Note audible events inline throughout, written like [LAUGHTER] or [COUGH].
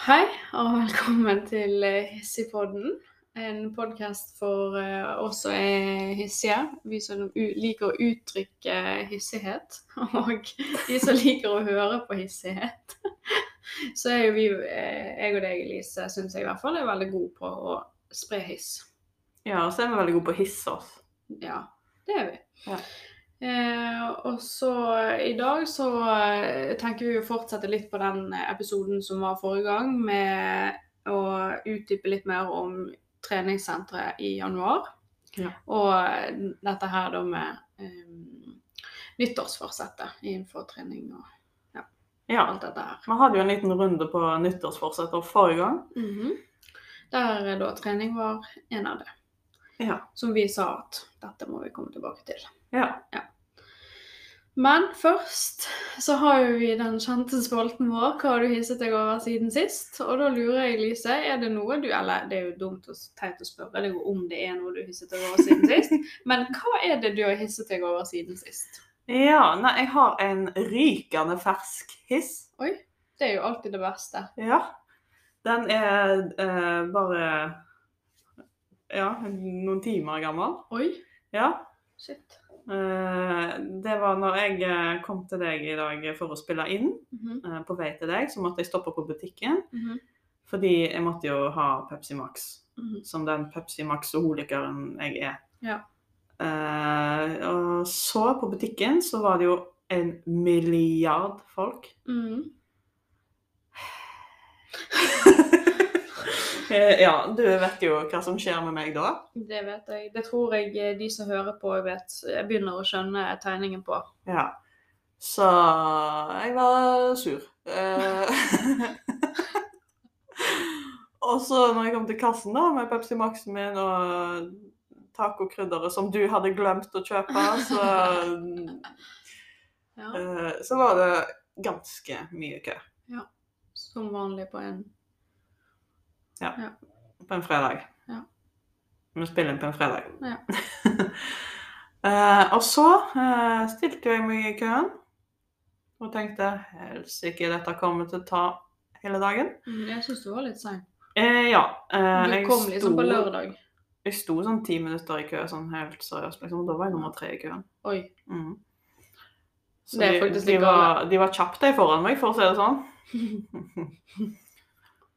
Hei, og velkommen til eh, Hissigpodden. En podkast for eh, oss som er hissige. Vi som liker å uttrykke hissighet. [LAUGHS] Og de som liker å høre på hissighet. [LAUGHS] Så er jo vi, eh, jeg og deg, Elise, syns jeg i hvert fall er veldig gode på å spre hiss. Ja, og så er vi veldig gode på å hisse oss. Ja, det er vi. Ja. Eh, og så i dag så eh, tenker vi å fortsette litt på den episoden som var forrige gang, med å utdype litt mer om treningssenteret i januar. Ja. Og dette her da med eh, nyttårsforsettet innenfor trening og Ja. alt dette her. Vi hadde jo en liten runde på nyttårsforsetter forrige gang. Mhm. Der eh, da trening var en av det. Ja. Som vi sa at dette må vi komme tilbake til. Ja. Men først så har jo vi den kjente spalten vår, hva har du hisset deg over siden sist? Og da lurer jeg, Lise, er det noe du Eller det er jo dumt og teit å spørre deg om det er noe du hisset deg over siden sist, [LAUGHS] men hva er det du har hisset deg over siden sist? ja. Nei, jeg har en rykende fersk hiss. Oi, det er jo alltid det beste. Ja. Den er eh, bare Ja, noen timer gammel. Oi, Ja. shit. Eh, det var når jeg eh, kom til deg i dag for å spille inn. Mm -hmm. på vei til deg så måtte jeg stoppe på butikken, mhm, fordi jeg måtte jo ha Pepsi Max. mhm. som den Pepsi Max-holikeren jeg er. Ja. Eh, og så på butikken så var det jo en milliard folk. Mhm. [LAUGHS] Eh, ja, du vet jo hva som skjer med meg da. Det vet jeg. Det tror jeg eh, de som hører på, vet. Jeg begynner å skjønne tegningen på. Ja. Så jeg var sur. Eh, [LAUGHS] og så når jeg kom til kassen da, med Pepsi Maxen min og tacokrydderet som du hadde glemt å kjøpe, så, [LAUGHS] Ja, så var det ganske mye kø. Ja. som vanlig på en På en fredag. Ja. Vi spiller inn på en fredag. Ja. uh, [LAUGHS] og så uh, stilte jeg meg i køen og tenkte helsike, dette kommer til å ta hele dagen. Mm, Jeg syns du var litt sein. Uh, ja. eh, Du jeg kom liksom på lørdag. Jeg sto sånn ti minutter i kø, sånn helt seriøst. Liksom. Da var jeg nummer tre i køen. Oi. Mm. Så Det de, de, var, de var kjapt de foran meg, for å si det sånn. [LAUGHS] [LAUGHS]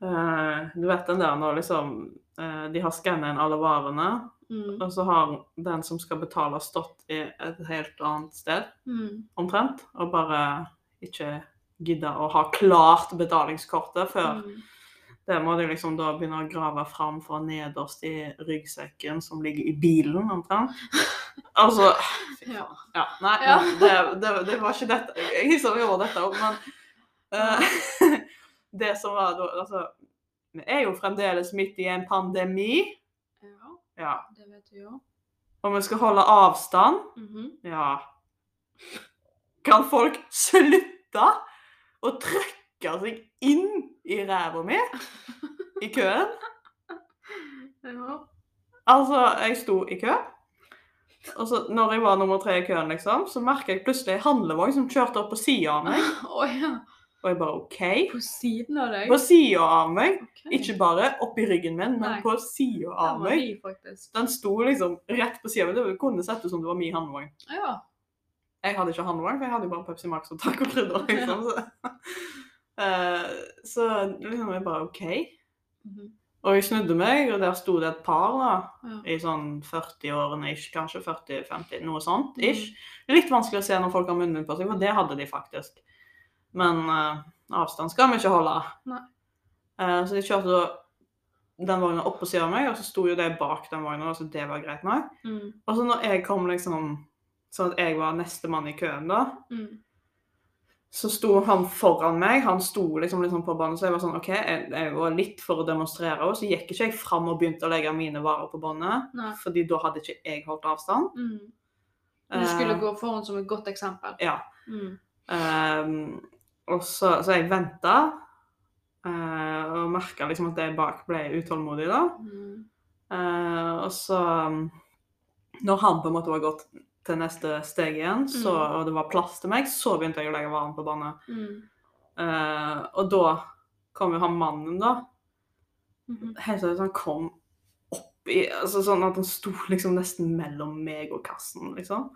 Eh, du vet den der når liksom eh, de har skanna inn alle varene, Mm. og så har den som skal betale, stått i et helt annet sted, Mm. omtrent, og bare ikke gidda å ha klart betalingskortet før. Mm. Det må de liksom da begynne å grave fram fra nederst i ryggsekken som ligger i bilen, omtrent. [LAUGHS] Altså Ja. Ja, nei, Ja. det, det, det var ikke dette. Jeg meg over dette men eh, [LAUGHS] Det som var da Altså, vi er jo fremdeles midt i en pandemi. ja, Ja. det vet vi jo. Og vi skal holde avstand. Mhm. Ja. Kan folk slutte å trykke seg inn i ræva mi i køen? [LAUGHS] Ja. Altså, jeg sto i kø. Og så når jeg var nummer tre i køen, liksom, så merka jeg plutselig en handlevogn som kjørte opp på sida av meg. [LAUGHS] Oh, ja. Og jeg bare OK. På siden av deg? På sida av meg. Okay. Ikke bare oppi ryggen min, men Nei. på sida av meg. faktisk. Den sto liksom rett på sida. Det kunne sett ut som det var min handlevogn. Ja. Jeg hadde ikke handlevogn, for jeg hadde jo bare Pepsi Max og tacokrydder. [LAUGHS] Liksom. Ja. Eh, så liksom jeg bare OK. Mhm. Og jeg snudde meg, og der sto det et par da, ja. i sånn 40-årene ish, kanskje 40-50, noe sånt Mhm. ish. Litt vanskelig å se når folk har munnbind på seg, for det hadde de faktisk. Men eh, avstand skal vi ikke holde. Eh, så de kjørte da den vogna opp på siden av meg, og så sto jo de bak den vogna, så det var greit nok. Mm. Og så når jeg kom liksom, sånn at jeg var neste mann i køen da, Mm. så sto han foran meg, han sto liksom, liksom på båndet, så jeg var sånn, ok, jeg, jeg var litt for å demonstrere, og så gikk ikke jeg fram og begynte å legge mine varer på båndet, fordi da hadde ikke jeg holdt avstand. Mm. Du skulle Eh, gå foran som et godt eksempel. Ja. Mm. Ehm, og så, så jeg ventet, uh, og merket liksom at jeg bak ble utålmodig da. Mm. Uh, og så, når han på en måte var gått til neste steg igjen, så, Mm. og det var plass til meg, så begynte jeg å legge varen på banen. Mm. Uh, og da kom jo han mannen, da. -hmm. Helt seriøst, han kom opp i altså Sånn at han sto liksom nesten mellom meg og kassen, liksom.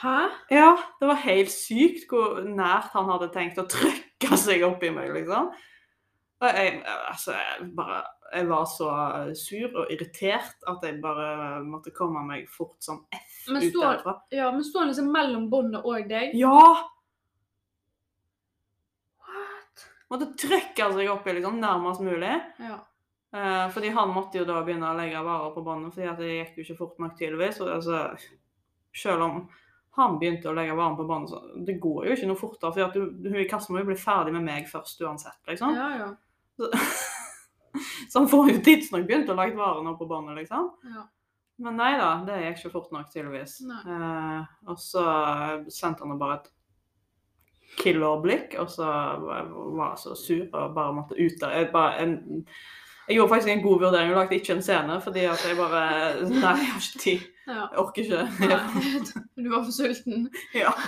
Hæ? Ja, det var helt sykt hvor nært han hadde tenkt å trykke seg opp i meg, liksom. Og jeg, altså, jeg bare Jeg var så sur og irritert at jeg bare måtte komme meg fort som F Men ut står- derfra. Ja, men står han liksom mellom båndet og deg? Ja! What? Måtte trykke seg opp i liksom, nærmest mulig. Ja. Eh, fordi han måtte jo da begynne å legge varer på båndet, fordi at det gikk jo ikke fort nok tydeligvis. Og altså, selv om han begynte å legge varen på banen. så det går jo ikke noe fortere. For du, hun i kassen må jo bli ferdig med meg først uansett, liksom. Ja, ja. Så, [LAUGHS] så han får jo tidsnok begynt å legge varene på banen, liksom. ja. Men nei da, det gikk ikke fort nok, tydeligvis. Eh, og så sendte han bare et killerblikk, og så var var jeg så sur og bare måtte ut der. Jeg, bare, en, jeg gjorde faktisk en god vurdering og lagde ikke en scene, fordi at jeg bare Nei, jeg har ikke tid. Ja. Jeg orker ikke. [LAUGHS] Du var for sulten. Ja. [LAUGHS]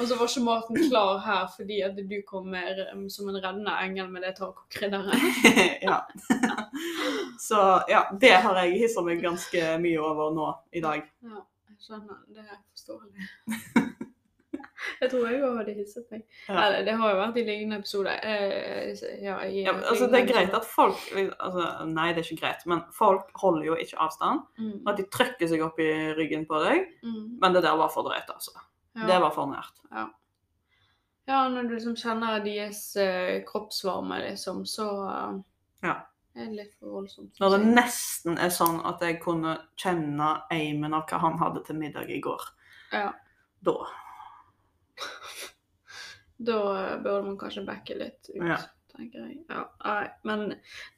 Og så var ikke maten klar her fordi at du kom med, um, som en reddende engel med det tacokrydderet. [LAUGHS] ja. Så ja, det har jeg hissa meg ganske mye over nå i dag. Ja, jeg skjønner. Det er forståelig. Jeg tror jeg òg hadde hilset meg. Ja. Eller, det har jo vært i lignende episoder. Eh, ja, Ja, altså Det er greit at folk altså, Nei, det er ikke greit, men folk holder jo ikke avstand. mm. At de trykker seg opp i ryggen på deg. mm. Men det der var for drøyt, altså. Det var for nært. ja, når du liksom kjenner deres eh, kroppsvarme, liksom, så eh, Ja. er det litt for voldsomt. Når det nesten er sånn at jeg kunne kjenne eimen av hva han hadde til middag i går. Ja. Da. Da burde man kanskje backe litt ut, Ja. tenker jeg. Ja, nei, men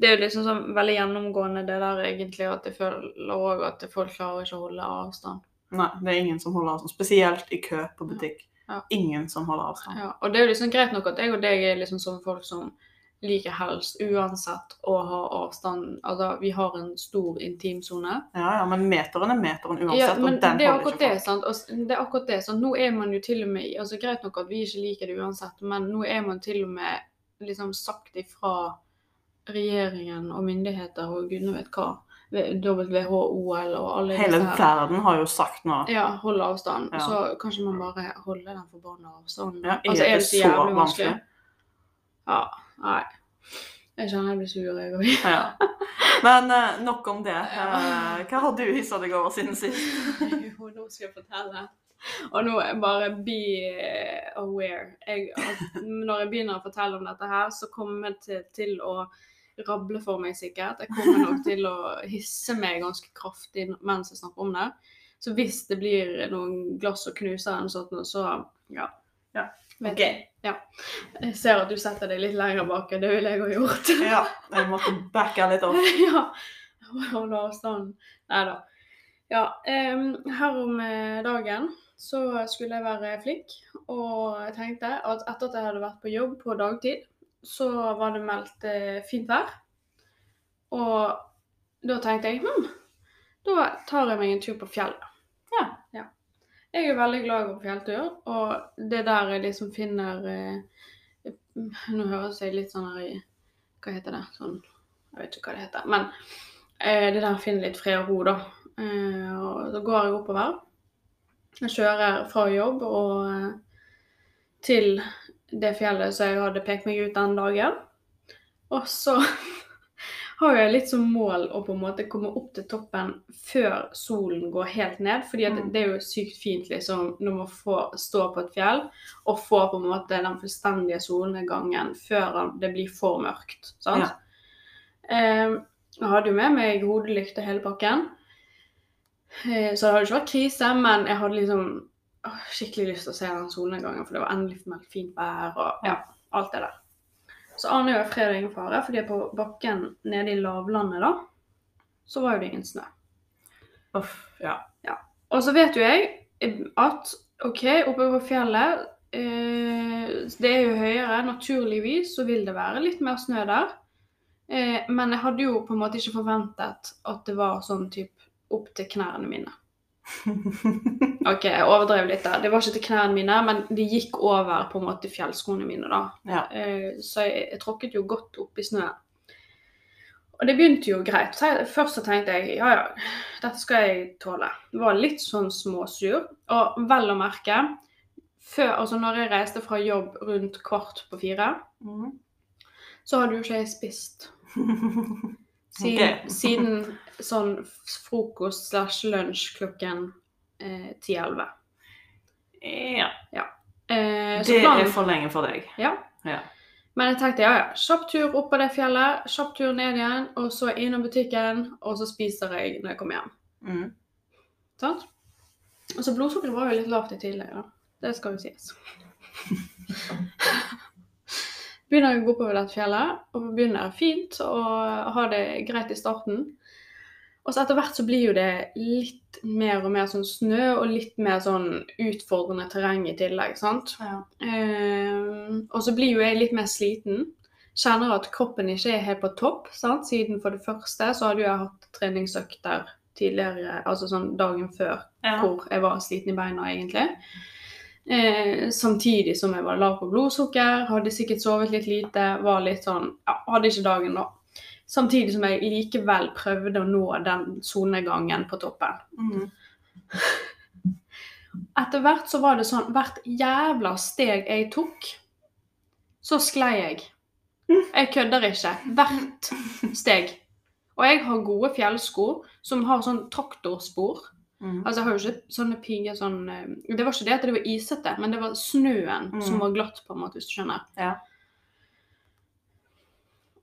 det er jo liksom sånn veldig gjennomgående det der egentlig, at jeg føler òg at folk klarer ikke å holde avstand. Nei, det er ingen som holder avstand. Spesielt i kø på butikk. Ja. Ingen som holder avstand. Ja, og det er jo liksom greit nok at jeg og deg er liksom sånne folk som liker helst uansett å ha avstand. Altså, vi har en stor intimsone. Ja, ja, men meteren er meteren uansett, Ja, men og den det er akkurat det, sant. Det er akkurat det, sant? Nå er man jo til og med altså Greit nok at vi ikke liker det uansett, men nå er man til og med liksom sagt ifra regjeringen og myndigheter og gudene vet hva, WHO og alle Hele disse her. verden har jo sagt nå Ja, hold avstand. Ja. Så kanskje man bare holder den forbanna avstanden. Ja, er altså, er det så så jævlig vanskelig? vanskelig? Ja. Nei. Jeg kjenner jeg blir sur, jeg òg. Ja. Men eh, nok om det. Eh, hva har du hissa deg over siden sist? Jo, [LAUGHS] nå skal jeg fortelle. Og nå bare be aware. Jeg, når jeg begynner å fortelle om dette her, så kommer jeg til, til å rable for meg sikkert. Jeg kommer nok til å hisse meg ganske kraftig mens jeg snakker om det. Så hvis det blir noen glass og knuser eller noe sånt, så ja. Ja. Ok. Ja. Jeg ser at du setter deg litt lenger bak. Det ville jeg ha gjort. Ja, jeg måtte backe litt opp. [LAUGHS] ja. Holde avstanden. Nei da. Ja, um, her om eh, dagen så skulle jeg være flink, og jeg tenkte at etter at jeg hadde vært på jobb på dagtid, så var det meldt eh, fint vær. Og da tenkte jeg hm, da tar jeg meg en tur på fjellet. Ja. ja. Jeg er veldig glad i å gå fjelltur, og det der jeg liksom finner eh, Nå høres jeg litt sånn her i Hva heter det? Sånn Jeg vet ikke hva det heter. Men eh, det der finner litt fred og ro, da. Eh, og så går jeg oppover. Jeg kjører fra jobb og eh, til det fjellet som jeg hadde pekt meg ut den dagen. Og så [LAUGHS] har jeg litt som mål å på en måte komme opp til toppen før solen går helt ned. fordi Mm. det er jo sykt fint liksom når man får stå på et fjell og få på en måte den fullstendige solnedgangen før det blir for mørkt. sant? Eh, jeg hadde jo med meg hodelykt og hele pakken. Eh, så det hadde ikke vært krise, men jeg hadde liksom å, skikkelig lyst til å se den solnedgangen, for det var endelig fint vær og ja, alt det der. Så aner jeg fred og ingen fare, fordi på bakken nede i lavlandet da, så var jo det ingen snø. Uff, ja. Og så vet jo jeg at OK, oppe på fjellet eh, Det er jo høyere. Naturligvis så vil det være litt mer snø der. Eh, men jeg hadde jo på en måte ikke forventet at det var sånn typ opp til knærne mine. [LAUGHS] OK, jeg overdrev litt der. Det var ikke til knærne mine, men de gikk over på en måte fjellskoene mine, da. Ja. Uh, Så jeg, jeg tråkket jo godt opp i snøen. Og det begynte jo greit. Først så tenkte jeg ja, ja, dette skal jeg tåle. Det var litt sånn småsur. Og vel å merke, før, altså når jeg reiste fra jobb rundt kvart på fire, mm. så hadde jo ikke jeg spist. [LAUGHS] Siden, okay. [LAUGHS] siden sånn frokost slash lunsj klokken eh, 10-11. Ja. Eh, Det planen- er for lenge for deg. Ja. Ja. Men jeg tenkte ja, ja, kjapp tur opp på det fjellet, kjapp tur ned igjen, og så innom butikken, og så spiser jeg når jeg kommer hjem. Mm. Sant? Og så blodsukkeret var jo litt lavt i tidligere. Det skal jo sies. [LAUGHS] Begynner jeg å gå oppover dette fjellet, og begynner fint og ha det greit i starten. Og så etter hvert så blir jo det litt mer og mer sånn snø, og litt mer sånn utfordrende terreng i tillegg, sant? Ja. Eh, og så blir jo jeg litt mer sliten. Kjenner at kroppen ikke er helt på topp. Sant? Siden for det første så hadde jo jeg hatt treningsøkter tidligere, altså sånn dagen før, Ja. hvor jeg var sliten i beina egentlig. Eh, samtidig som jeg var lav på blodsukker, hadde sikkert sovet litt lite, var litt sånn Ja, hadde ikke dagen da. Samtidig som jeg likevel prøvde å nå den sonegangen på toppen. Mm. Etter hvert så var det sånn Hvert jævla steg jeg tok, så sklei jeg. Jeg kødder ikke. Hvert steg. Og jeg har gode fjellsko som har sånn traktorspor. Mhm. Altså, jeg har jo ikke sånne piger sånn eh, Det var ikke det at det var isete, men det var snøen Mm. som var glatt, på en måte, hvis du skjønner. Ja.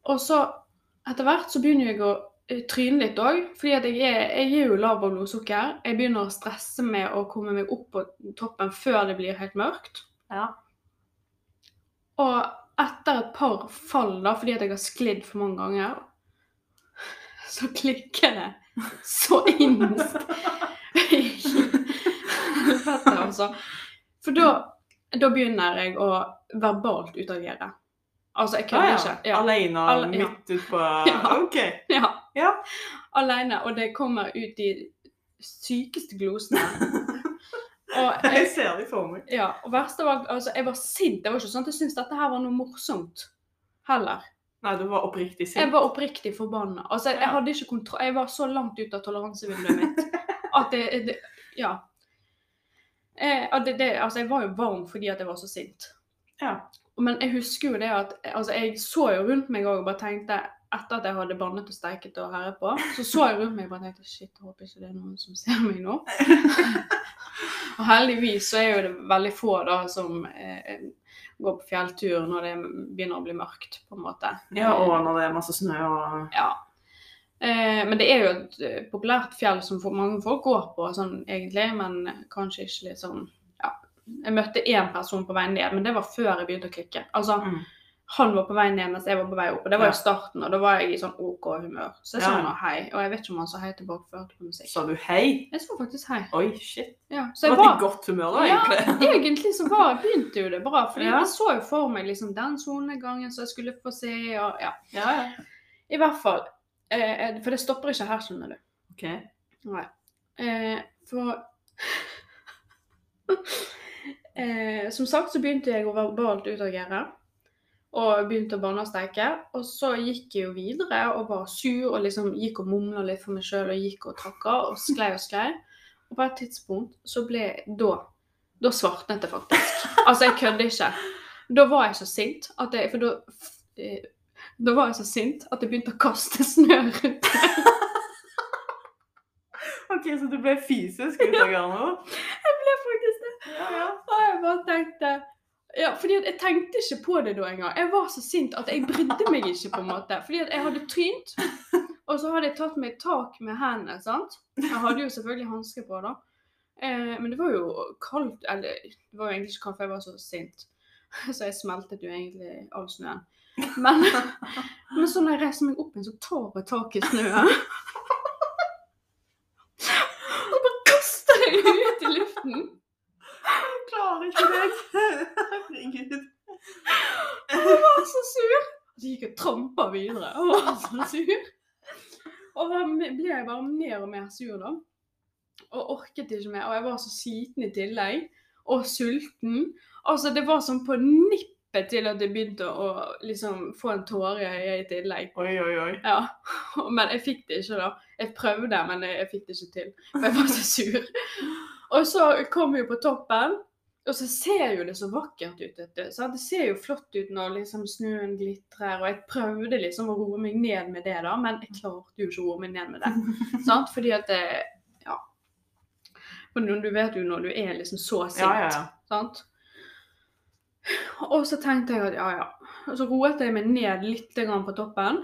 Og så, etter hvert, så begynner jeg å eh, tryne litt òg. Fordi at jeg er, jeg er jo lav på blodsukker. Jeg begynner å stresse med å komme meg opp på toppen før det blir helt mørkt. Ja. Og etter et par fall, da, fordi at jeg har sklidd for mange ganger, [LAUGHS] så klikker det så innst [LAUGHS] helvete, altså. For da, da begynner jeg å verbalt utagere. Altså, jeg Ah, ja. ikke. Ja. Alene Alle- ja. midt utpå [LAUGHS] Ja. OK. ja. Ja. Alene. Og det kommer ut de sykeste glosene. [LAUGHS] Jeg jeg, ser det for meg. ja, og verst av alt, altså, jeg var sint. Det var ikke sånn at jeg syntes dette her var noe morsomt heller. Nei, du var oppriktig Jeg var oppriktig forbanna. Altså, jeg, jeg hadde ikke kontroll Jeg var så langt ut av toleransevinduet mitt at det, det Ja. Eh, det, det, altså, jeg var jo varm fordi at jeg var så sint. Ja. Men jeg husker jo det at altså, jeg så jo rundt meg og bare tenkte Etter at jeg hadde bannet og steiket og herret på, så så jeg rundt meg og bare tenkte Shit, jeg håper ikke det er noen som ser meg nå. [LAUGHS] og heldigvis så er jo det veldig få da som eh, går på fjelltur når det begynner å bli mørkt, på en måte. Ja, og når det er masse snø og Ja. Eh, men det er jo et eh, populært fjell som mange folk går på, sånn egentlig, men kanskje ikke litt sånn Ja. Jeg møtte én person på vei ned, men det var før jeg begynte å klikke. Altså, Mm. han var på vei ned mens jeg var på vei opp, og det var Ja. i starten, og da var jeg i sånn OK humør. Så jeg sa Ja. nå hei, og jeg vet ikke om han sa hei tilbake før på musikk. Sa du hei? Jeg sa faktisk hei. Oi, shit. Ja, så jeg var i godt humør da, egentlig. Ja, [LAUGHS] egentlig. så var, begynte jo det bra, For Ja. jeg så jo for meg liksom den solnedgangen som jeg skulle få se, og ja. Ja, ja. I hvert fall. Eh, for det stopper ikke her, skjønner du. OK. Nei. Eh, for [LAUGHS] eh, Som sagt så begynte jeg å verbalt utagere. Og begynte å banne og steike. Og så gikk jeg jo videre og var sur og liksom gikk og mumla litt for meg sjøl og gikk og trakka og sklei og sklei. Og på et tidspunkt så ble Da da svartnet det faktisk. Altså, jeg kødder ikke. Da var jeg så sint at jeg For da eh, Da var jeg så sint at jeg begynte å kaste snø rundt [LAUGHS] OK, så du ble fysisk utager nå? Jeg ble faktisk det. Ja, ja. Og jeg bare tenkte ja, fordi Jeg tenkte ikke på det da engang. Jeg var så sint at jeg brydde meg ikke. på en måte. Fordi jeg hadde trynt, og så hadde jeg tatt meg tak med hendene. sant? Jeg hadde jo selvfølgelig hansker på, da. Eh, men det var jo kaldt Eller det var jo egentlig ikke kaldt, for jeg var så sint. Så jeg smeltet jo egentlig all snøen. Men, men så når jeg reiser meg opp igjen, så tar jeg tak i snøen. Og bare kaster jeg ut i luften. Jeg klarer ikke deg. Herregud. Jeg var så sur. Så gikk jeg og trampa videre. Jeg var så sur. Og da ble jeg bare mer og mer sur, da. og orket ikke mer. Og jeg var så sliten i tillegg. Og sulten. Altså, det var sånn på nippet til at jeg begynte å liksom få en tåre i øyet i tillegg. Oi, oi, oi. Ja, [LAUGHS] Men jeg fikk det ikke, da. Jeg prøvde, men jeg, jeg fikk det ikke til. For jeg var så sur. Og så kom vi på toppen. Og så ser jo det så vakkert ut. sant? Det ser jo flott ut når liksom snøen glitrer. Og jeg prøvde liksom å roe meg ned med det, da, men jeg klarte jo ikke å roe meg ned med det. [LAUGHS] sant? Fordi at det, Ja. Men du vet jo når du er liksom så sint. Ja, ja, ja. Sant? Og så tenkte jeg at ja, ja. Og så roet jeg meg ned litt på toppen.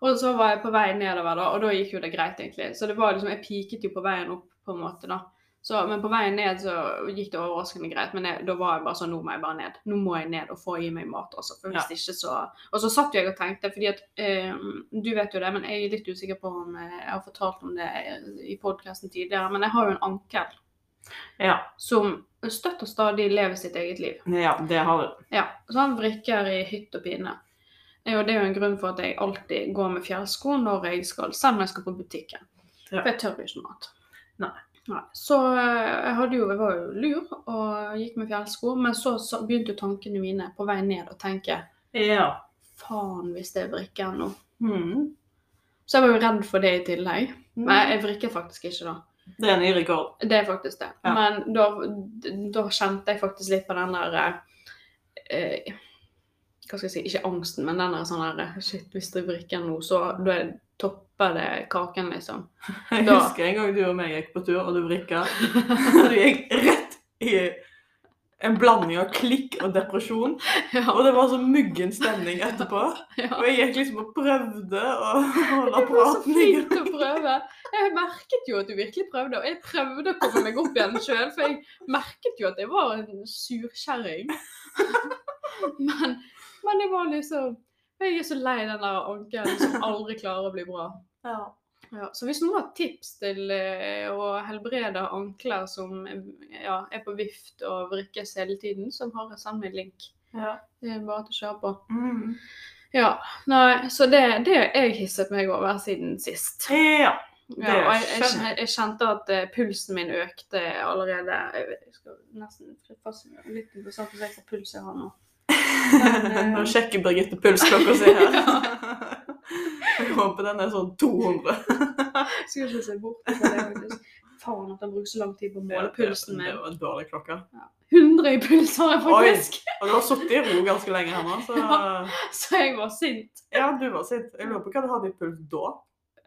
Og så var jeg på vei nedover, da, og da gikk jo det greit, egentlig. Så det var liksom, jeg piket jo på veien opp, på en måte, da. Så, men på veien ned så gikk det overraskende greit. Men jeg, da var jeg bare sånn, nå må jeg bare ned. Nå må jeg ned og få i meg mat, Også, For hvis Ja. ikke så Og så satt jeg og tenkte, fordi at eh, Du vet jo det, men jeg er litt usikker på om eh, jeg har fortalt om det i podkasten tidligere. Men jeg har jo en ankel Ja, som støtt og stadig lever sitt eget liv. ja det har du. Ja, så han vrikker i hytt og pine. Eh, Og det er jo en grunn for at jeg alltid går med fjellsko når jeg skal, selv når jeg skal på butikken. Ja. For jeg tør jo ikke noe annet. Nei. Nei. Så eh, jeg, jo, jeg var jo lur og gikk med fjellsko, men så, så begynte tankene mine på vei ned å tenke Ja. faen hvis det er vrikker nå. Mm. Så jeg var jo redd for det i tillegg. Men Men jeg vrikker faktisk ikke da. Det er en ny rekord. Det er faktisk det. Ja. Men da, da kjente jeg faktisk litt på den der eh, Hva skal jeg si Ikke angsten, men den der sånn der Shit, hvis det vrikker nå, så da er- topper det kaken, liksom. [LAUGHS] Jeg Da- husker en gang du og meg gikk på tur, og du vrikka. [LAUGHS] Du gikk rett i en blanding av klikk og depresjon. [LAUGHS] Ja, Og det var så muggen stemning etterpå. ja. Og jeg gikk liksom og prøvde å holde praten i å prøve. Jeg merket jo at du virkelig prøvde, og jeg prøvde å komme meg opp igjen sjøl, for jeg merket jo at jeg var en surkjerring. Men, men jeg var liksom Jeg er så lei den der ankelen som aldri klarer å bli bra. Ja. Ja, så hvis noen har tips til eh, å helbrede ankler som ja, er på vift og vrikkes hele tiden, så har jeg sammen med link. Ja. Det er bare til å kjøre på. Mm. Ja, nei, så det, det har jeg hisset meg over siden sist. ja. Ja, og jeg, jeg, jeg kjente at eh, pulsen min økte allerede. Jeg, vet- jeg skal nesten flytte fast meg litt interessant å se hva puls jeg har nå. [LAUGHS] Men, eh, Nå sjekker Birgitte pulsklokka si her. [LAUGHS] [LAUGHS] Jeg håper den er sånn 200. Skulle ikke se bort fra det. faktisk. Faen at han bruker så lang tid på å måle pulsen Det min. var en dårlig klokke. 100 i puls har jeg Oi. faktisk! Og du har sittet i ro ganske lenge her nå, så Så jeg var sint. Ja, du var sint. Jeg lurer på hva du hadde i puls da?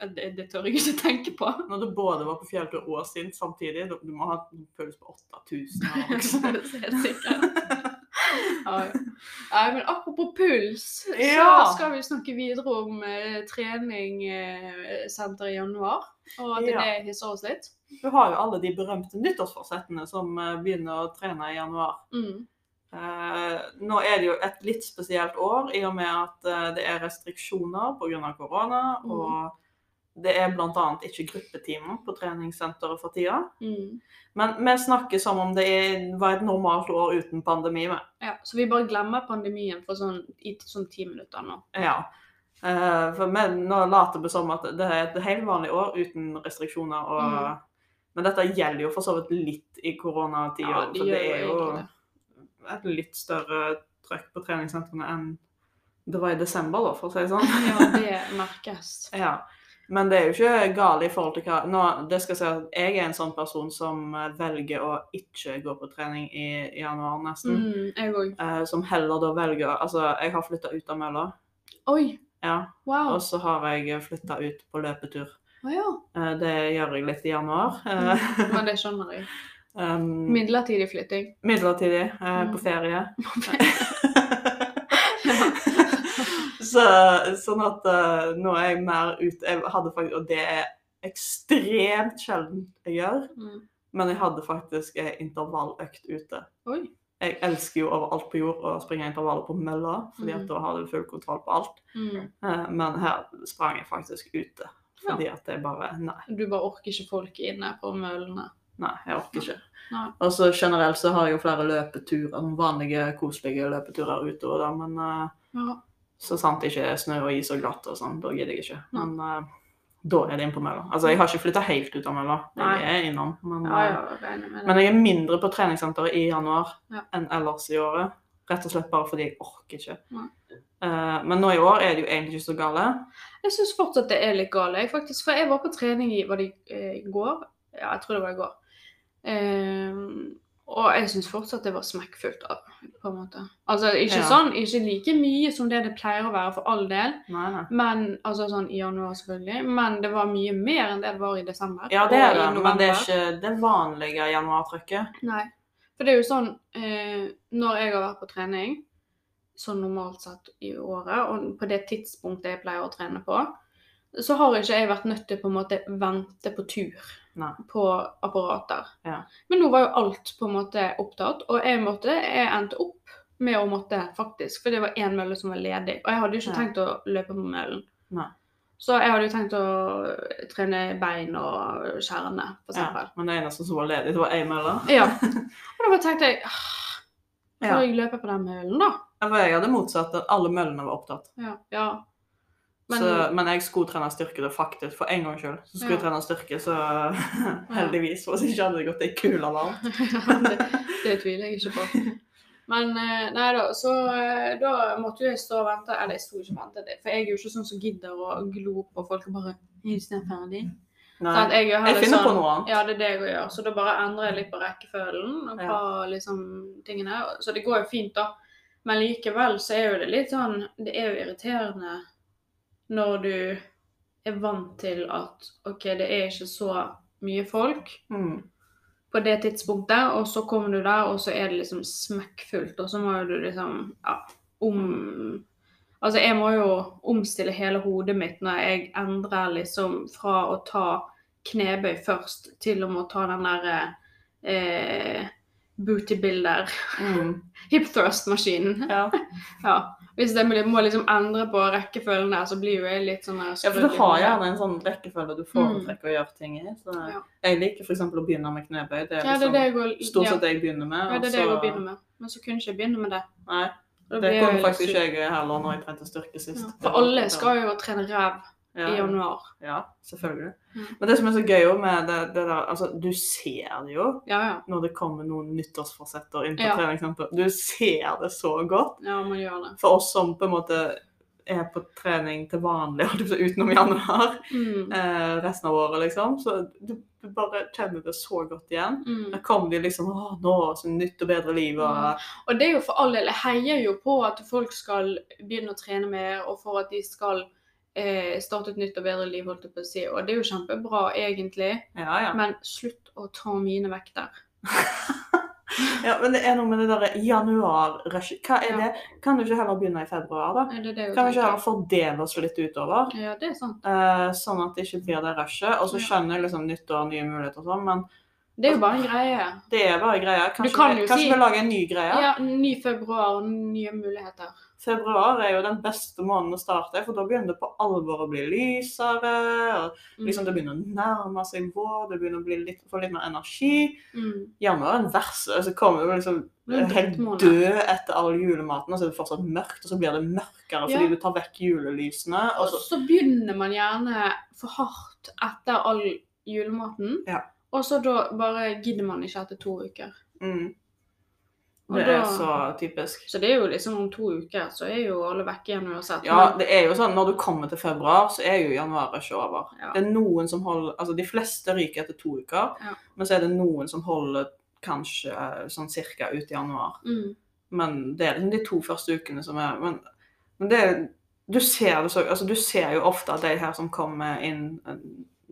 Det, det tør jeg ikke tenke på. Når du både var på fjelltur og sint samtidig. Du må ha en puls på 8000 eller noe [LAUGHS] sånt. det helt sikkert. Ja, ja. Nei, men apropos puls, så skal vi snakke videre om eh, treningssenter i januar. Og at det hisser oss litt. Du har jo alle de berømte nyttårsforsettene som eh, begynner å trene i januar. Mm. Eh, nå er det jo et litt spesielt år, i og med at eh, det er restriksjoner pga. korona. Mm. Og det er bl.a. ikke gruppetimer på treningssenteret for tida. Mm. Men vi snakker som om det var et normalt år uten pandemi. med. Ja, så vi bare glemmer pandemien for sånn, i sånn ti minutter nå. Ja. Eh, for vi, nå later vi som at det er et helt vanlig år uten restriksjoner. Og, Mm. Men dette gjelder jo for så vidt litt i koronatida. Ja, de for det er jo det. et litt større trøkk på treningssentrene enn det var i desember, da, for å si det sånn. Ja, det merkes. [LAUGHS] Ja. Men det er jo ikke galt i forhold til hva Nå, det skal si at Jeg er en sånn person som eh, velger å ikke gå på trening i januar, nesten. Mm, jeg òg. Eh, som heller da velger Altså, jeg har flytta ut av mølla. Oi, Ja. wow. Og så har jeg flytta ut på løpetur. Oh, ja. Eh, Det gjør jeg litt i januar. Mm, Men det [LAUGHS] skjønner jeg. um, Midlertidig flytting. midlertidig eh, på Mm. ferie. [LAUGHS] så, sånn at uh, nå er jeg mer ute jeg hadde faktisk, Og det er ekstremt sjelden jeg gjør, Mm. men jeg hadde faktisk en intervalløkt ute. Oi. Jeg elsker jo overalt på jord å springe intervaller på mølla, fordi at Mm. da har du full kontroll på alt. Mm. Uh, Men her sprang jeg faktisk ute. Fordi at jeg bare Nei. Du bare orker ikke folk inne på mølene. Nei, jeg orker ikke. Nei. Og så generelt så har jeg jo flere løpeturer, vanlige, koselige løpeturer utover det, men uh, Ja. Så sant det ikke er snø og is og glatt og sånn, da gidder jeg ikke. Men uh, da er det inn på mølla. Altså, jeg har ikke flytta helt ut av mølla. Jeg er innom. Men, Ja, eh, ja, det. men jeg er mindre på treningssenteret i januar Ja. enn ellers i året. Rett og slett bare fordi jeg orker ikke. Eh, men nå i år er det jo egentlig ikke så gale. Jeg syns fortsatt det er litt gale, jeg, faktisk. For jeg var på trening i var det i eh, går. Ja, jeg tror det var i går. Ehm, og jeg syns fortsatt det var smekkfullt. da, på en måte. Altså ikke Ja. sånn, ikke like mye som det det pleier å være for all del. Nei, nei. Men, altså sånn i januar selvfølgelig. Men det var mye mer enn det det var i desember. Ja, det er det, men det er ikke det vanlige januartrykket. Nei. For det er jo sånn eh, Når jeg har vært på trening, sånn normalt sett i året, og på det tidspunktet jeg pleier å trene på, så har ikke jeg vært nødt til på en måte vente på tur Nei. på apparater. Ja. Men nå var jo alt på en måte opptatt, og jeg måtte, jeg endte opp med å måtte faktisk, for det var én mølle som var ledig, og jeg hadde jo ikke Ja. tenkt å løpe på møllen. Nei. Så jeg hadde jo tenkt å trene bein og skjerne, f.eks. Ja, men det eneste som var ledig, det var ei mølle. Ja. [LAUGHS] Og da bare tenkte jeg Kan Ja. jeg løpe på den møllen, da? Ja, For jeg hadde motsatt. at Alle møllene var opptatt. Ja. ja. Men, så, men jeg skulle trene styrke det faktisk, for en gangs skyld. Så skulle jeg Ja. trene styrke, så [LAUGHS] heldigvis. Hvis ikke hadde det gått ei kule varmt. [LAUGHS] det, det tviler jeg ikke på. Men eh, nei da, så eh, da måtte jo jeg stå og vente. Eller jeg sto ikke og ventet, for jeg er jo ikke sånn som gidder å glo på folk og bare Er ikke den ferdig? Nei. Sånn, jeg, Jeg finner sånn- på noe annet. Ja, det er det jeg gjør. Så da bare endrer jeg litt på rekkefølgen på liksom tingene. Så det går jo fint, da. Men likevel så er jo det litt sånn Det er jo irriterende når du er vant til at OK, det er ikke så mye folk Mm. på det tidspunktet, og så kommer du der, og så er det liksom smekkfullt, og så må du liksom ja, om Altså, jeg må jo omstille hele hodet mitt når jeg endrer liksom fra å ta knebøy først til å må ta den der eh, booty-bilder, Mm. [LAUGHS] hip thrust-maskinen. Ja. [LAUGHS] Ja. Hvis mulig, må liksom endre på rekkefølgen der, så blir jo jeg litt sånn ja, for du har gjerne en sånn rekkefølge du foretrekker å gjøre ting i. Så Mm. Ja. jeg liker f.eks. å begynne med knebøy. Det er Ja, det er liksom det går stort sett det jeg begynner med. Ja, det er det jeg begynner med. Men så kunne ikke jeg begynne med det. Nei, det kunne faktisk ikke jeg heller når jeg trente styrke sist. Ja. For alle skal jo trene ræv ja, i januar. Ja, selvfølgelig. Mm. Men det som er så gøy med det, det der Altså, du ser det jo Ja, ja. når det kommer noen nyttårsforsetter inn på Ja. treningssenter. Du ser det så godt. Ja, man gjør det. For oss som på en måte er på trening til vanlig, utenom januar, Mm. eh, resten av året, liksom. Så du, du bare kjenner det så godt igjen. Mm. Da kommer de liksom Å, nå så nytt og bedre liv og Mm. Og det er jo for all del Jeg heier jo på at folk skal begynne å trene mer, og for at de skal eh, starte et nytt og bedre liv, holdt jeg på å si. Og det er jo kjempebra, egentlig. Ja, ja. Men slutt å ta mine vekter. [LAUGHS] ja. Men det er noe med det derre januar-rushet. Hva er Ja. det? Kan du ikke heller begynne i februar, da? Det det Kan vi ikke heller fordele oss litt utover? Ja, det er sant. Eh, sånn at det ikke blir det rushet. Og så skjønner jeg liksom nyttår, nye muligheter og sånn, men Det er jo bare en greie. det er bare greie. Kanskje, kan vi, kanskje si- vi lager en ny greie? Ja, ny februar, nye muligheter. Februar er jo den beste måneden å starte, for da begynner det på alvor å bli lysere. og Mm. liksom Det begynner å nærme seg vår, det begynner å bli litt, få litt mer energi. Mm. Januar er den verste. Så kommer du liksom helt død etter all julematen, og så er det fortsatt mørkt, og så blir det mørkere Ja. fordi du tar vekk julelysene. Og Og så, så begynner man gjerne for hardt etter all julematen. Ja. Og så da bare gidder man ikke etter to uker. mm, Og det da- er så typisk. Så det er jo liksom om to uker, så er jo alle vekke igjen uansett. Ja, det er jo sånn, Når du kommer til februar, så er jo januar ikke over. Ja. Det er noen som holder, altså De fleste ryker etter to uker, Ja. men så er det noen som holder kanskje eh, sånn cirka ut i januar. Mm. Men det er liksom de to første ukene som er Men, men det er du ser, det så, altså du ser jo ofte at de her som kommer inn, eh,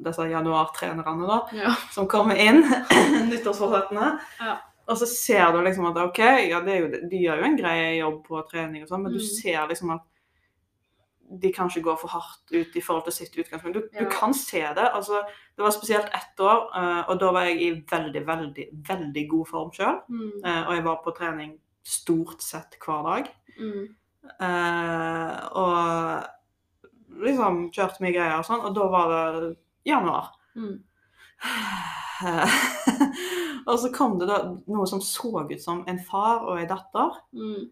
disse januartrenerne, da, Ja. som kommer inn, [CLEARS THROAT] nyttårsforsettene. Ja. Og så ser du liksom at OK, ja, det jo, de gjør jo en grei jobb på trening og sånn, men du Mm. ser liksom at de kanskje går for hardt ut i forhold til sitt utgangspunkt. Du, Ja. du kan se det. altså Det var spesielt ett år, eh, og da var jeg i veldig, veldig, veldig god form sjøl. Mm. Og jeg var på trening stort sett hver dag. Mm. Eh, og liksom kjørte mye greier og sånn, og da var det januar. Mm. [SIGHS] og så kom det da noe som så ut som en far og en datter. Mm.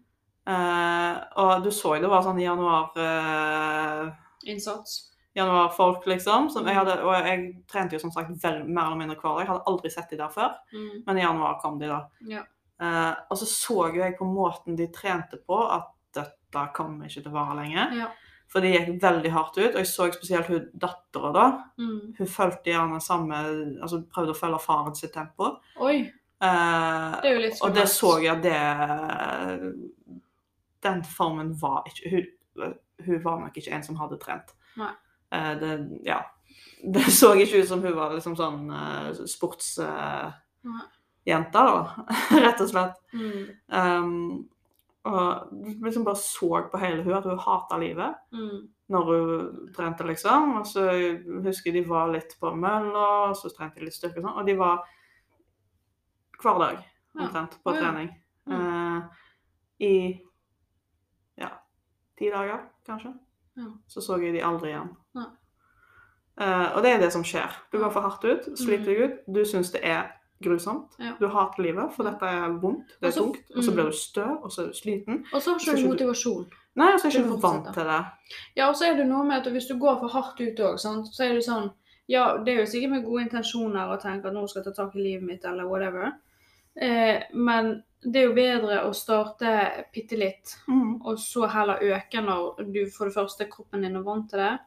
Uh, og du så jo det var sånn januar uh, Innsats. januarfolk, liksom. Som jeg Mm. hadde, og jeg trente jo som sagt vel, mer eller mindre hver dag. Jeg hadde aldri sett de der før, Mm. men i januar kom de da. Ja. Uh, og så så jo jeg på måten de trente på at dette kommer ikke til å vare lenge. Ja. For det gikk veldig hardt ut, og jeg så spesielt hun dattera da. Mm. Hun fulgte gjerne samme Altså prøvde å følge faren sitt tempo. Oi, Eh, det er jo litt og det så jeg at det Den formen var ikke Hun, hun var nok ikke en som hadde trent. Nei. Eh, det, ja. Det så ikke ut som hun var liksom sånn uh, sportsjente, da. [LAUGHS] Rett og slett. Mm. Um, og liksom bare så på hele hun at hun hata livet Mm. når hun trente, liksom. Og så husker jeg de var litt på mølla, og så trente de litt styrke og sånn. Og de var hver dag omtrent på ja. trening. Mm. Uh, I ja, ti dager, kanskje. Ja. Så så jeg de aldri igjen. Eh, og det er det som skjer. Du går for hardt ut, sliter deg ut. Du syns det er grusomt. Mm. Ja. Du hater livet, for dette er vondt, det er også, tungt. Og så mm. blir du støv, og så er du sliten. Og så har ikke du ikke motivasjon. Nei, og så er du ikke vant til det. Ja, og så er det noe med at hvis du går for hardt ut òg, så er det sånn Ja, det er jo sikkert med gode intensjoner å tenke at nå skal jeg ta tak i livet mitt, eller whatever. Eh, men det er jo bedre å starte bitte litt, Mm. og så heller øke når du for det første kroppen din er vant til det,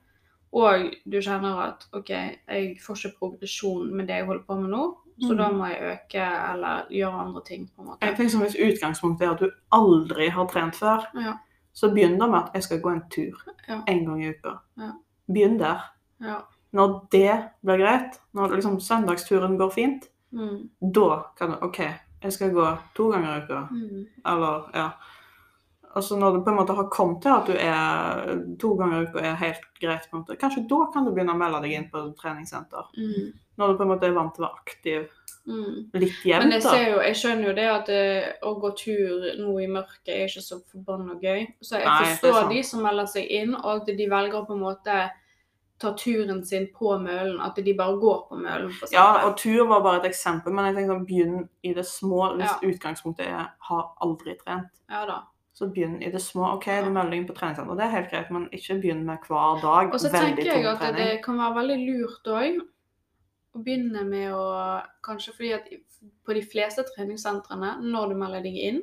og du kjenner at OK, jeg får ikke progresjon med det jeg holder på med nå, så Mm. da må jeg øke eller gjøre andre ting, på en måte. Jeg tenker som Hvis utgangspunktet er at du aldri har trent før, Ja. så begynn da med at jeg skal gå en tur Ja. en gang i uka. Ja. Begynn der. Ja. Når det blir greit, når liksom søndagsturen går fint, Mm. da kan du OK, jeg skal gå to ganger i uka. Mm. Eller ja. Altså når du på en måte har kommet til at du er to ganger i uka er helt greit, på en måte, kanskje da kan du begynne å melde deg inn på treningssenter. Mm. Når du på en måte er vant til å være aktiv Mm. litt Men jeg, ser jo, jeg skjønner jo det at uh, å gå tur nå i mørket er ikke så forbanna gøy. Så jeg Nei, forstår de som melder seg inn, og at de velger å på en måte ta turen sin på mølen. At de bare går på mølen, Ja, og tur var bare et eksempel, men jeg tenker sånn, begynn i det små. Hvis Ja. utgangspunktet er 'har aldri trent', Ja da. så begynn i det små. OK, du melder inn på treningssenter, det er helt greit, men ikke begynn med hver dag Og så tenker jeg at det, det kan være veldig lurt òg å begynne med å Kanskje fordi at på de fleste treningssentrene, når du melder deg inn,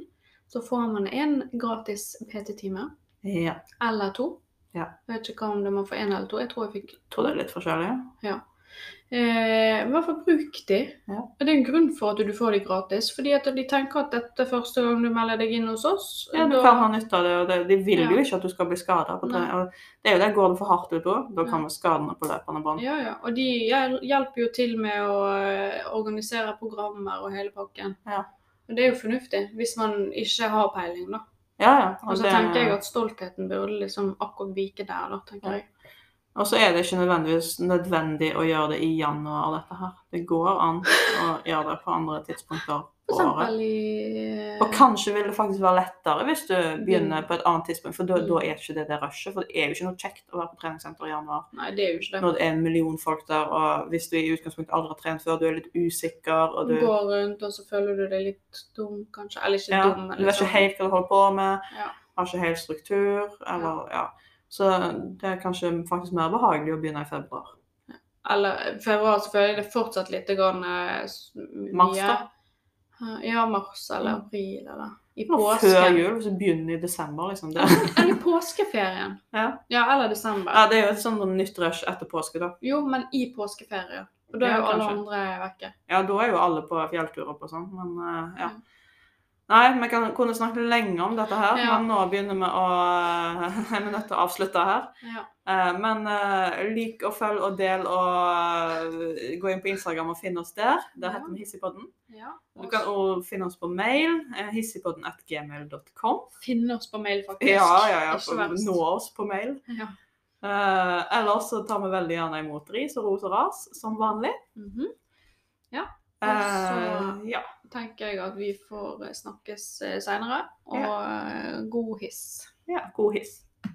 så får man en gratis PT-time. Ja, Eller to. Ja. Jeg vet ikke om det man får én eller to. Jeg tror jeg fikk tror det er litt forskjellig. Eh, I hvert fall bruk de. Ja. Og Det er en grunn for at du får de gratis. Fordi at de tenker at dette er første gang du melder deg inn hos oss. Ja, du da- kan ha nytte av det, og det, de vil Ja. jo ikke at du skal bli skada det er jo det, går det for hardt ut òg, da kommer skadene på løpende bånd. Ja, ja. Og de hjelper jo til med å eh, organisere programmer og hele pakken. Ja. Og det er jo fornuftig, hvis man ikke har peiling, da. Ja, ja. Og så det- tenker jeg at stoltheten burde liksom akkurat vike der, da, tenker jeg. Og så er det ikke nødvendigvis nødvendig å gjøre det i januar, dette her. Det går an å gjøre det på andre tidspunkter på året. i Og kanskje vil det faktisk være lettere hvis du begynner Mm. på et annet tidspunkt, for da, Mm. da er ikke det det rushet. For det er jo ikke noe kjekt å være på treningssenter i januar Nei, det er jo ikke det. når det er en million folk der, og hvis du i utgangspunktet aldri har trent før, du er litt usikker, og Du går rundt, og så føler du deg litt dum, kanskje. Eller ikke ja, dum, Eller du vet ikke helt hva du holder på med, Ja. har ikke helt struktur, eller ja. Så det er kanskje faktisk mer behagelig å begynne i februar. Eller februar selvfølgelig, det er fortsatt litt grann, eh, s- Mars, da? Ja, mars eller Mm. april, eller i påsken. før jul, du begynner i desember, liksom. Det. Eller påskeferien. [LAUGHS] Ja. Ja, eller desember. ja, det er jo et sånt nytt rush etter påske, da. Jo, men i påskeferien. Og da er Ja, jo alle kanskje. andre vekke. Ja, da er jo alle på fjellturer på sånn, men uh, ja. Ja. Nei, vi kan, kunne snakke lenge om dette her, Ja. men nå begynner vi å [LAUGHS] Er vi nødt til å avslutte her. Ja. Eh, men uh, lik og følg og del og eh, gå inn på Instagram og finn oss der. Der heter vi Hissigpodden. ja. Du kan også finne oss på mail. Hissigpodden.gmail.com. Finne oss på mail, faktisk. Ja, ja, ja. For- Nå oss på mail. Ja. Uh, ellers så tar vi veldig gjerne imot ris og ros og ras, som vanlig. Mm -hmm. Ja. Også... Uh, ja. Tenker jeg at vi får eh, snakkes senere. Og ja. god hiss. ja. God hiss.